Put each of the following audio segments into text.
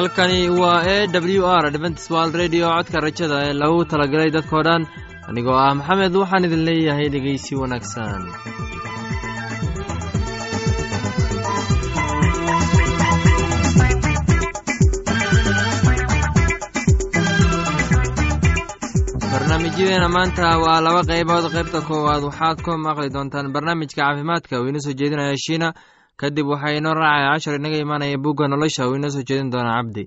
halkani waa e w r adventswald radio codka rajada ee lagu talagalay dadkoo dhan. Anigoo ah maxamed waxaan idin leeyahay dhegeysi wanaagsan. Barnaamijyadeena maanta waa laba qaybood. Qaybta koowaad waxaad ku maqli doontaan barnaamijka caafimaadka. Uu inoo soo jeedinaya shiina kadib waxaa inoo raacaya cashar inaga imaanaya bugga nolosha uu inoo soo jeedin doona cabdi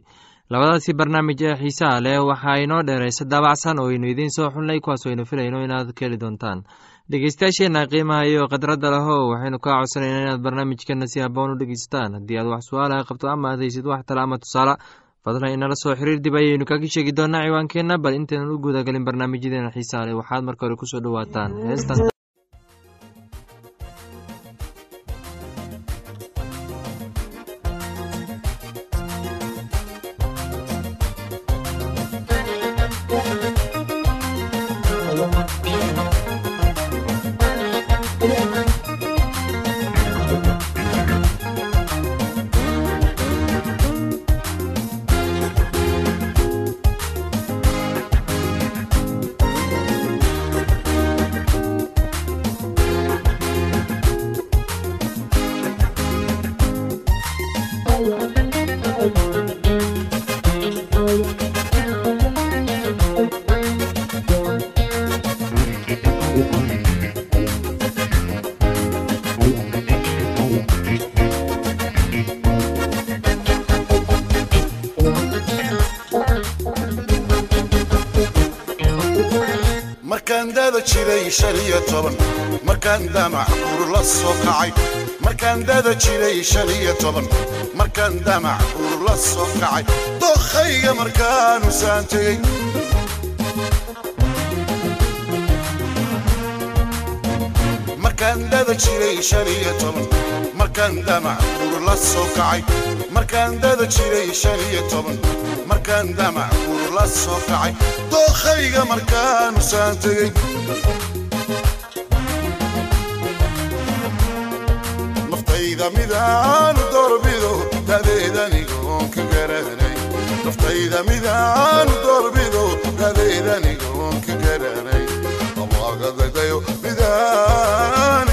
labadaasi barnaamij ee xiisaha leh waxaa inoo dheeraysa daabacsan oo aynu idiin soo xulnay kuwaas aynu filayno inaad ka heli doontaan. Dhegeystayaasheenna qiimaha iyo khadradda leho waxaynu kaa codsanayna inaad barnaamijkana si haboon u dhegeysataan haddii aad wax su'aalaha qabto ama aad haysid wax tale ama tusaale fadlan inala soo xiriir dib ayaynu kaga sheegi doonaa ciwaankeenna. Bal intaynan u guudagalin barnaamijyadeena xiisaha leh waxaad marka hore ku soo dhowaataan. Heestan jiray shan iyo toban. Markaan damac ur la soo kacay. Markaan dada jiray shan iyo toban. Markaan damac ur la soo kacay. Dokhayga markaanu saan tegey. Markaan markaan dada jiray shan iyo toban. Markaan damac ur la soo kacay dookhayga markaanu saan tegey naftayda midaanu doorbido dadeedanigoon ka garanay naftayda midaanu doorbido dadeedanigoon ka garanay abaagadagayo midaanini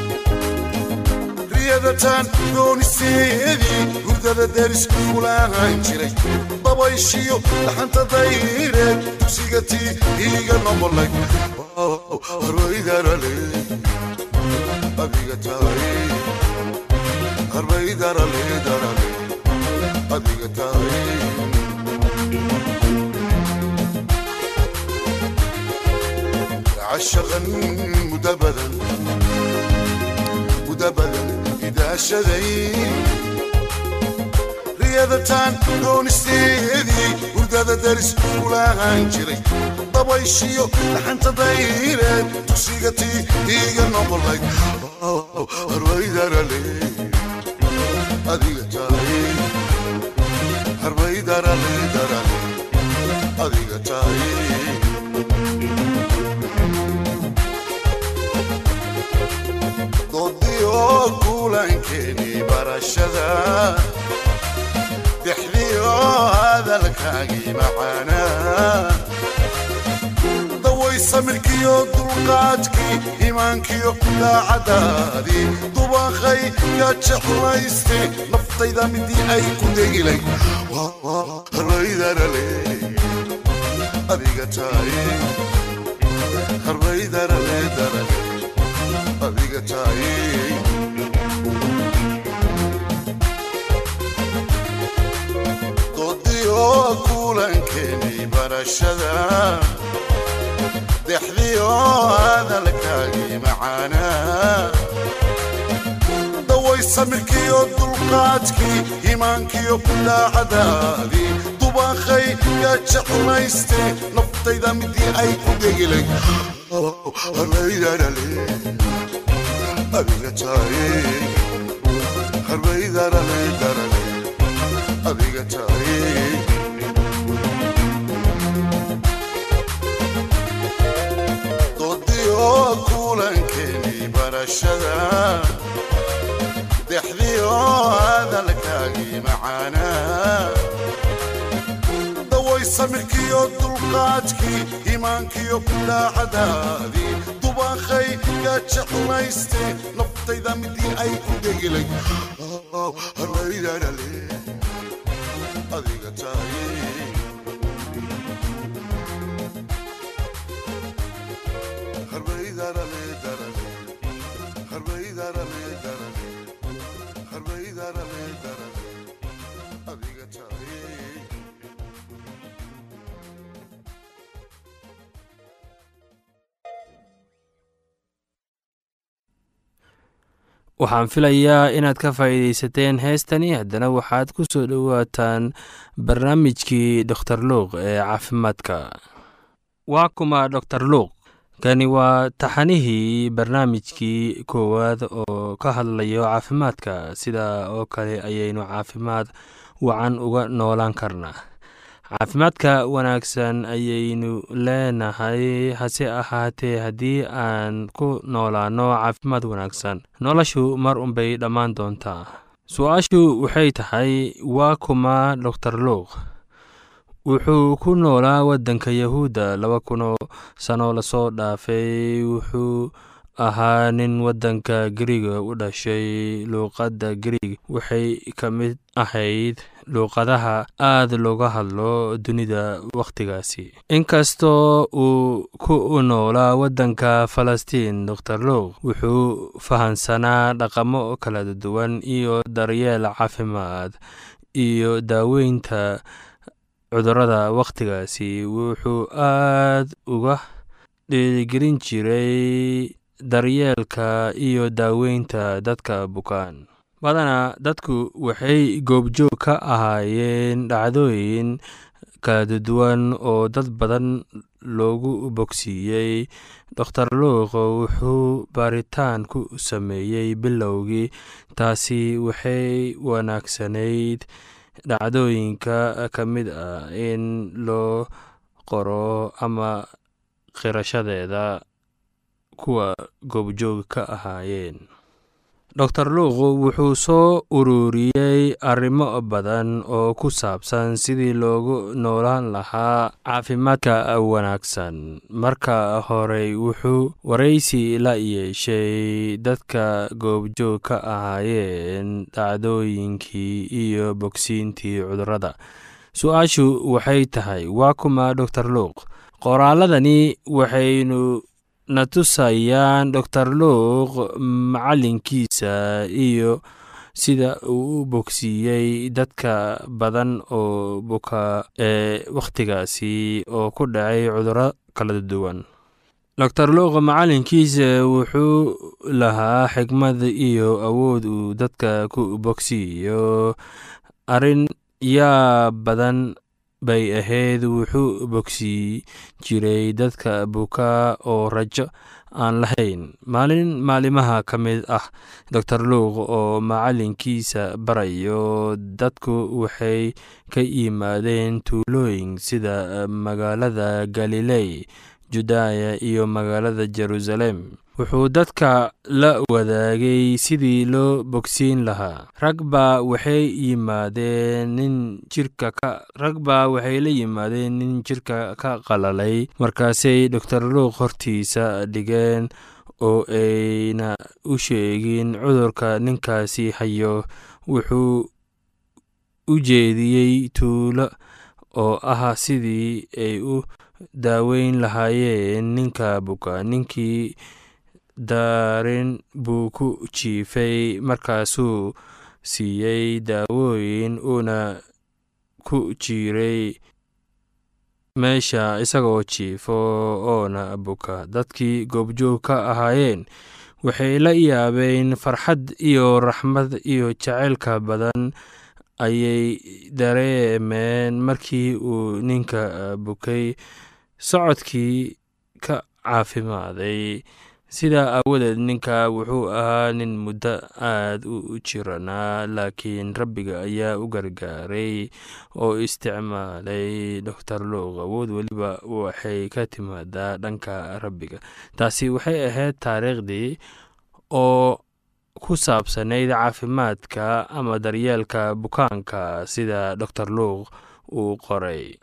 aryadataan dooniseedii hurdada daris kulaan jiray babayshiyo dhaxanta dayreed tusigatii iiga noqolay shaday riyadataan doonisteedii hurdada daris kulaahaan jiray dabayshiyo dhaxanta dayreed dugsiga tii iiga noqolay harbaydaraleydarale adiga tahay barashada dexdiyo hadalkaagii macaanaa daway samirkiyo dulqaadkii imaankiyo daacadaadii dubaqay ka jeclayste naftayda midii ay ku degilay harbaydarale adiga tahay harbaydarale darale adiga tahay doodiyo kulankeeni barashada dexdiyo hadalkaagii macaanaa daway samirkiyo dulqaadkii iimaankiyo kudaacadaadii dubaqay yaa jeclayste naftayda midii ay ku degilay harbaydarale adiga barashada dexdiyo hadalkaagii macaanaa daway samirkiyo dulqaadkii iimaankiyo kudaacadaadii dubaqay yaa jeclayste naftayda midii ay ku degilay adiga tahay waxaan filayaa inaad ka faa'iidaysateen heestani. Haddana waxaad ku soo dhowaataan barnaamijkii doktor luuq ee caafimaadka. Waa kuma doktor luuq. Kani waa taxanihii barnaamijkii koowaad oo ka hadlayo caafimaadka. Sida oo kale ayaynu caafimaad wacan uga noolaan karnaa caafimaadka wanaagsan ayaynu leenahay hase ahaatee haddii aan ku noolaano caafimaad wanaagsan. Noloshu mar unbay dhammaan doontaa. Su'aashu waxay tahay waa kuma doktor luuq wuxuu ku noolaa waddanka yahuudda laba kunoo sano la soo dhaafay. Wuxuu ahaa nin waddanka gariga u dhashay luuqadda gariig waxay ka mid ahayd luuqadaha aad looga hadlo dunida wakhtigaasi inkastoo uu ku noolaa waddanka falastiin doktor luuq wuxuu fahansanaa dhaqamo kala duwan iyo daryeel caafimaad iyo daaweynta cudurrada wakhtigaasi wuxuu aad uga dhiirigelin jiray daryeelka iyo daaweynta dadka bukaan. Badanaa dadku waxay goobjoog ka ahaayeen dhacdooyin kala duwan oo dad badan loogu bogsiiyey. Doktor luuq wuxuu baaritaan ku sameeyey bilowgii taasi waxay wanaagsanayd dhacdooyinka ka mid ah in loo qoro ama qirashadeeda kuwa goobjoog ka ahaayeen. Doktor luuq wuxuu soo ururiyey arrimo badan oo ku saabsan sidii loogu noolaan lahaa caafimaadka wanaagsan. Marka horey wuxuu waraysi la yeeshay dadka goobjoog ka ahaayeen dhacdooyinkii iyo bogsiintii cudurrada. Su'aashu waxay tahay waa kuma doktor luuq qoraaladani waxaynu na tusayaan doktor luuq macalinkiisa iyo sida uu u bogsiiyey dadka badan oo buka ee wakhtigaasi oo ku dhacay cudurro kala duwan. Doktor luuq macalinkiisa wuxuu lahaa xigmad iyo awood uu dadka ku bogsiiyo arrin yaa badan bay ahayd wuxuu bogsii jiray dadka buka oo rajo aan lahayn. Maalin maalimaha ka mid ah doktor luuq oo macalinkiisa barayo dadku waxay ka yimaadeen tuulooyin sida magaalada galiley judaya iyo magaalada jerusalem. Wuxuu dadka la wadaagay sidii loo bogsiin lahaa. Rag baa waxay yimaadeen nin jirka ka rag baa waxay la yimaadeen nin jirka ka qalalay. Markaasay doktor luuq hortiisa dhigeen oo ayna u sheegin cudurka ninkaasi hayo. Wuxuu u jeediyey tuulo oo ah sidii ay u daaweyn lahaayeen ninka buka ninkii daarin buu ku jiifay markaasuu siiyey daawooyin uuna ku jiiray meesha isagoo jiifo oona buka. Dadkii goobjoog ka ahaayeen waxay la yaabeen farxad iyo raxmad iyo jaceylka badan ayay dareemeen markii uu ninka bukay socodkii ka caafimaaday sidaa aawadeed ninka wuxuu ahaa nin muddo aad u jiranaa laakiin rabbiga ayaa u gargaaray oo isticmaalay doctor loog awood. Weliba waxay ka timaadaa dhanka rabbiga. Taasi waxay ahayd taariikhdii oo ku saabsanayd caafimaadka ama daryeelka bukaanka sida doctor loog uu qoray.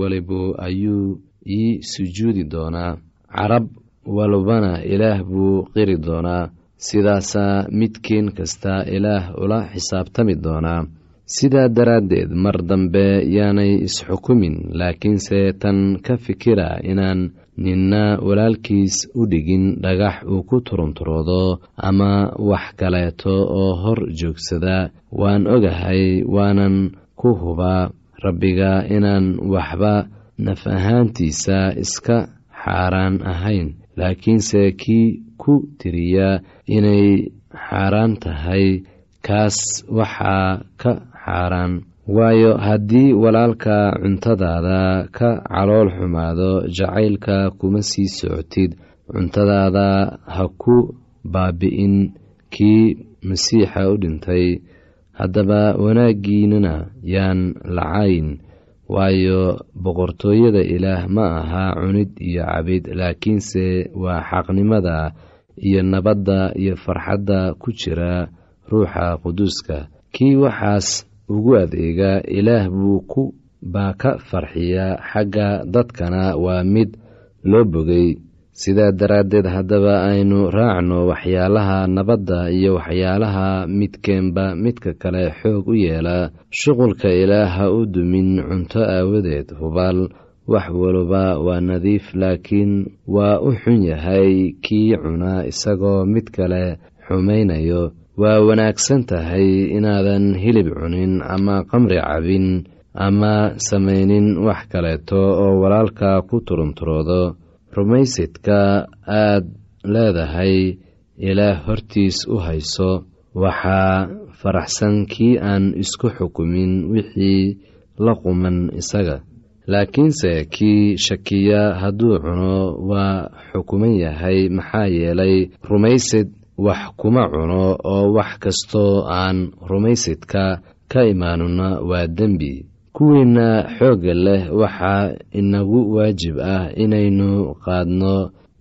walibu ayuu ii sujuudi doonaa. Carab walbana ilaah buu qiri doonaa. Sidaasaa midkiin kasta ilaah ula xisaabtami doonaa. Sidaa daraaddeed mar dambe yaanay isxukumin laakiinse tan ka fikira inaan ninna walaalkiis u dhigin dhagax uu ku turunturoodo ama wax kaleeto oo hor joogsada waan ogahay waanan ku hubaa rabbiga inaan waxba naf ahaantiisa iska xaaraan ahayn. Laakiinse kii ku tiriya inay xaaraan tahay kaas waxaa ka xaaraan. Waayo haddii walaalka cuntadaada ka calool xumaado jacaylka kuma sii socotid. Cuntadaada ha ku baabi'in. Kii masiixa u dhintay haddaba wanaaggiinana yaan lacayn waayo boqortooyada ilaah ma aha cunid iyo cabid laakiinse waa xaqnimada iyo nabadda iyo farxadda ku jira ruuxa quduuska. Kii waxaas ugu adeega ilaah buu ku baa ka farxiya xagga dadkana waa mid loo bogay sidaa daraaddeed haddaba aynu raacno waxyaalaha nabadda iyo waxyaalaha midkeenba midka kale xoog u yeela. Shuqulka ilaah ha u dumin cunto aawadeed hubaal. Wax waliba waa nadiif laakiin waa u xun yahay kii cuna isagoo mid kale xumaynayo. Waa wanaagsan tahay inaadan hilib cunin ama qamri cabin ama samaynin wax kaleeto oo walaalka ku turunturoodo rumaysidka aad leedahay ilaah hortiis u hayso. Waxaa faraxsan kii aan isku xukumin wixii la quman isaga. Laakiinse kii shakiya hadduu cuno waa xukuman yahay maxaa yeelay rumaysid wax kuma cuno oo wax kastoo aan rumaysidka ka imaanuna waa dembi kuwiinna xoogga leh waxaa inagu waajib ah inaynu qaadno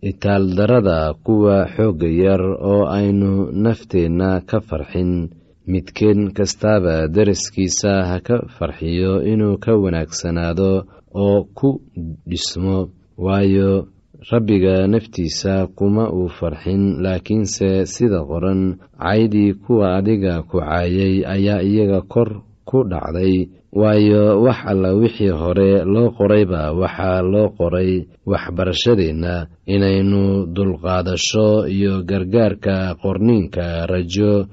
itaaldarada kuwa xoogga yar oo aynu nafteenna ka farxin. Midkeen kastaaba daraskiisa ha ka farxiyo inuu ka wanaagsanaado oo ku dhismo waayo rabbiga naftiisa kuma uu farxin laakiinse sida qoran caydii kuwa adiga ku caayay ayaa iyaga kor ku dhacday waayo wax alla wixii hore loo qorayba waxaa loo qoray waxbarashadeenna inaynu dulqaadasho iyo gargaarka qorniinka rajo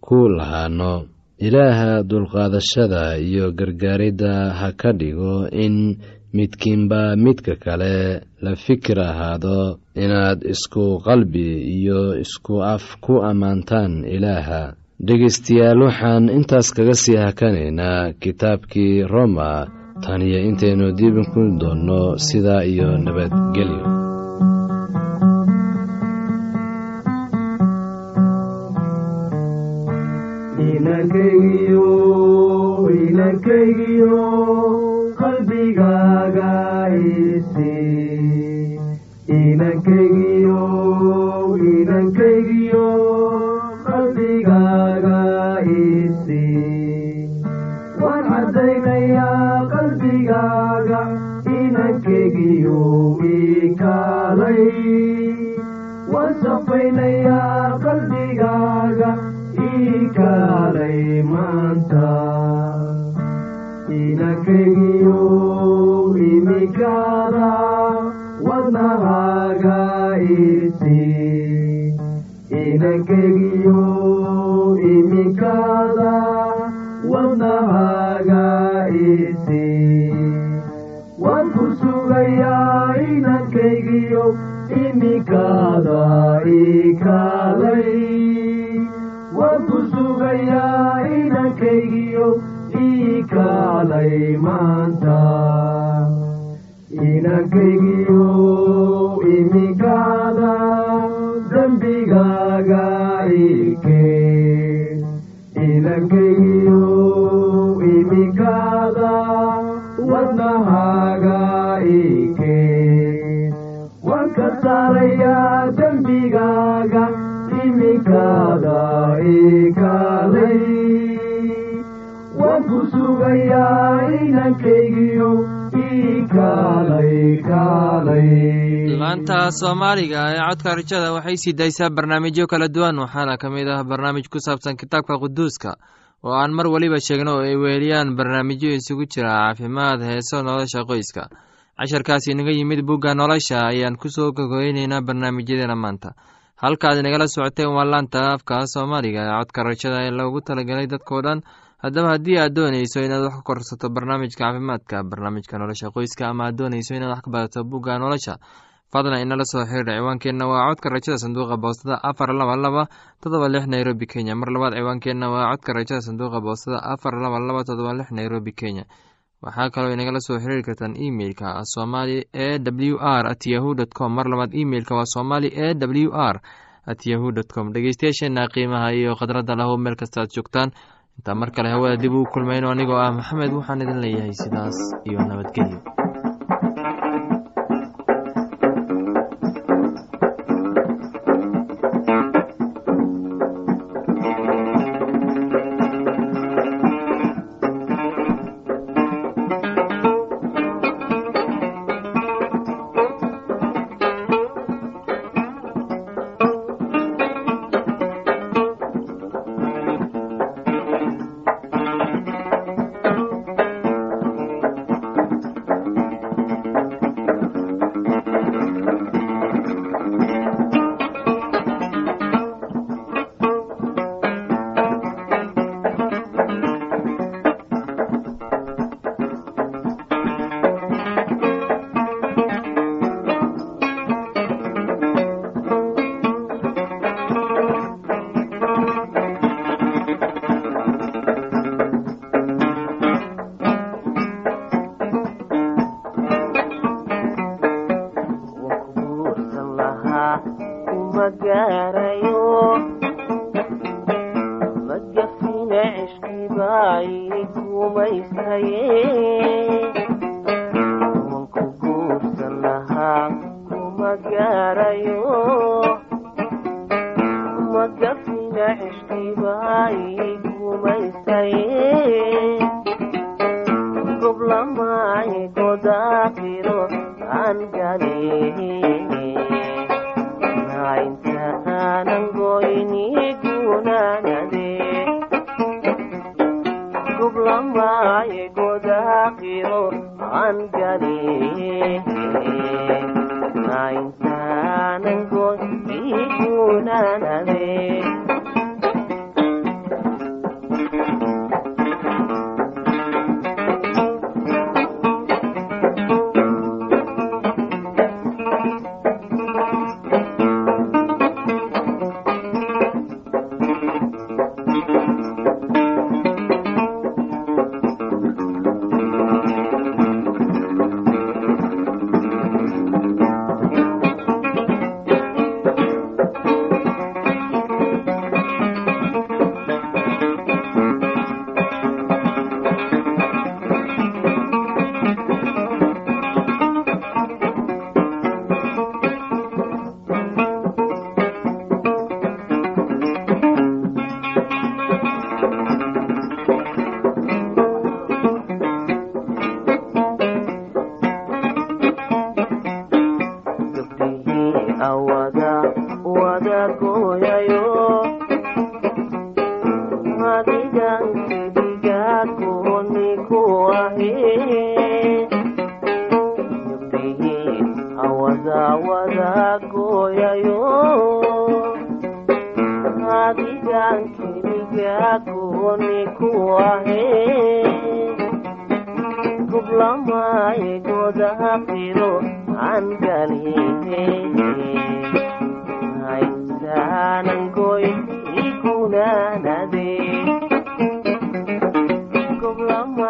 ku lahaano. Ilaaha dulqaadashada iyo gargaaridda ha ka dhigo in midkiinba midka kale la fikir ahaado inaad isku qalbi iyo isku af ku ammaantaan ilaaha dhegaystayaal waxaan intaas kaga sii hakanaynaa kitaabkii roma tan iyo intaynu diibin ku doonno sidaa iyo nabadgelyo qalbigaaga ikaalay waan safaynayaa qalbigaaga ikaalay maanta inankaygiyo imikaada wadnahaaga isi inankaygiyo imikaada wadnahaaga isi sugayaa inankaygiyo imikaada ikaalay waan ku sugayaa inankaygiyo ikaalay maanta inankaygiyo imikaada dembigaaga ikee inankaygiyo imikaada wadnahaaga laanta soomaaliga ee codka rajada waxay sii daysaa barnaamijyo kala duwan waxaana ka mid ah barnaamij ku saabsan kitaabka quduuska oo aan mar weliba sheegno oo ay weeliyaan barnaamijyo isugu jira caafimaad heeso nolosha qoyska casharkaasi inaga yimid bugga nolosha ayaan ku soo gogoyneynaa barnaamijyadeena maanta. Halkaad inagala socoteen waa laanta afka soomaaliga. Ee codka rajada ee loogu talagalay dadkao dhan haddaba haddii aad dooneyso inaad wax ka korsato barnaamijka caafimaadka barnaamijka nolosha qoyska ama aad dooneyso inaad wax ka badato bugga nolosha fadlan inala soo xiriir ciwaankeenna waa codka rajada sanduuqa boostada afar laba laba todoba lix nairobi kenya. Mar labaad ciwaankeenna waa codka rajada sanduuqa boostada afar laba laba todoba lix nairobi kenya waxaa kaloo inagala soo xiriiri kartaan emeilka somali e w r at yahu dt com. Mar labaad emeilka waa somali e w r at yahu dt com. Dhegeystayaasheena qiimaha iyo khadradda lahu meel kasta aad joogtaan. Intaa mar kale hawada dib ugu kulmayno anigoo ah maxamed waxaan idin leeyahay sidaas iyo nabadgelyo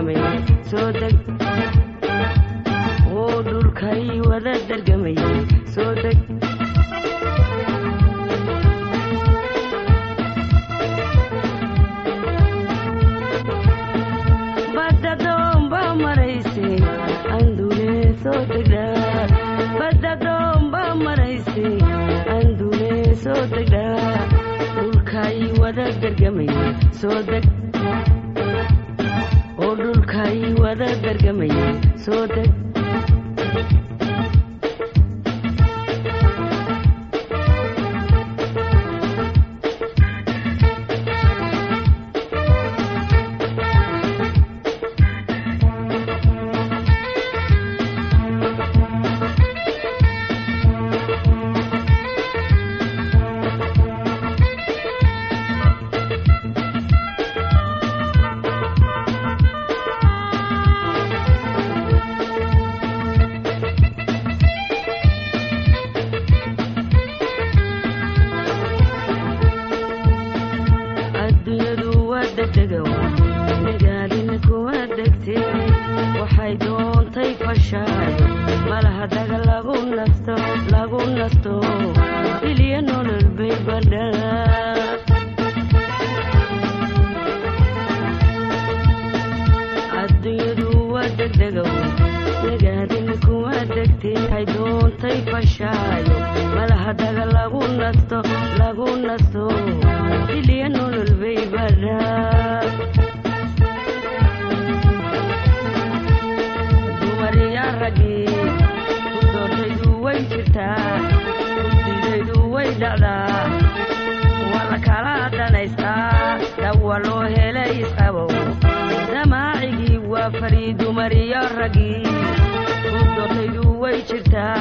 daryaamay soo deg. Oo dhulkay wada dargamay soo deg. Badda doomba maraysay andule soo degdha badda doomba maraysay andule soo degdha dhulkay wada dargamay soo deg dhulkay wada dargamay soo deg dhacdaa waa la kala dhanaystaa dhab waa loo helay isqabow damaacigii waa farii dumariyo raggii udotaydu way jirtaa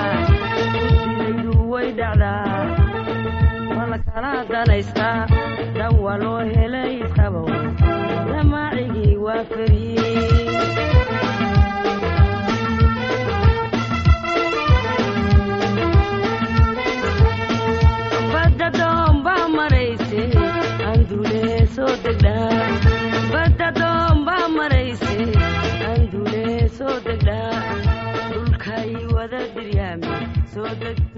udinaydu way dhacdaa waa la kala dhanaystaa dhab waa loo helay isqabow damaacigii waa farii مدد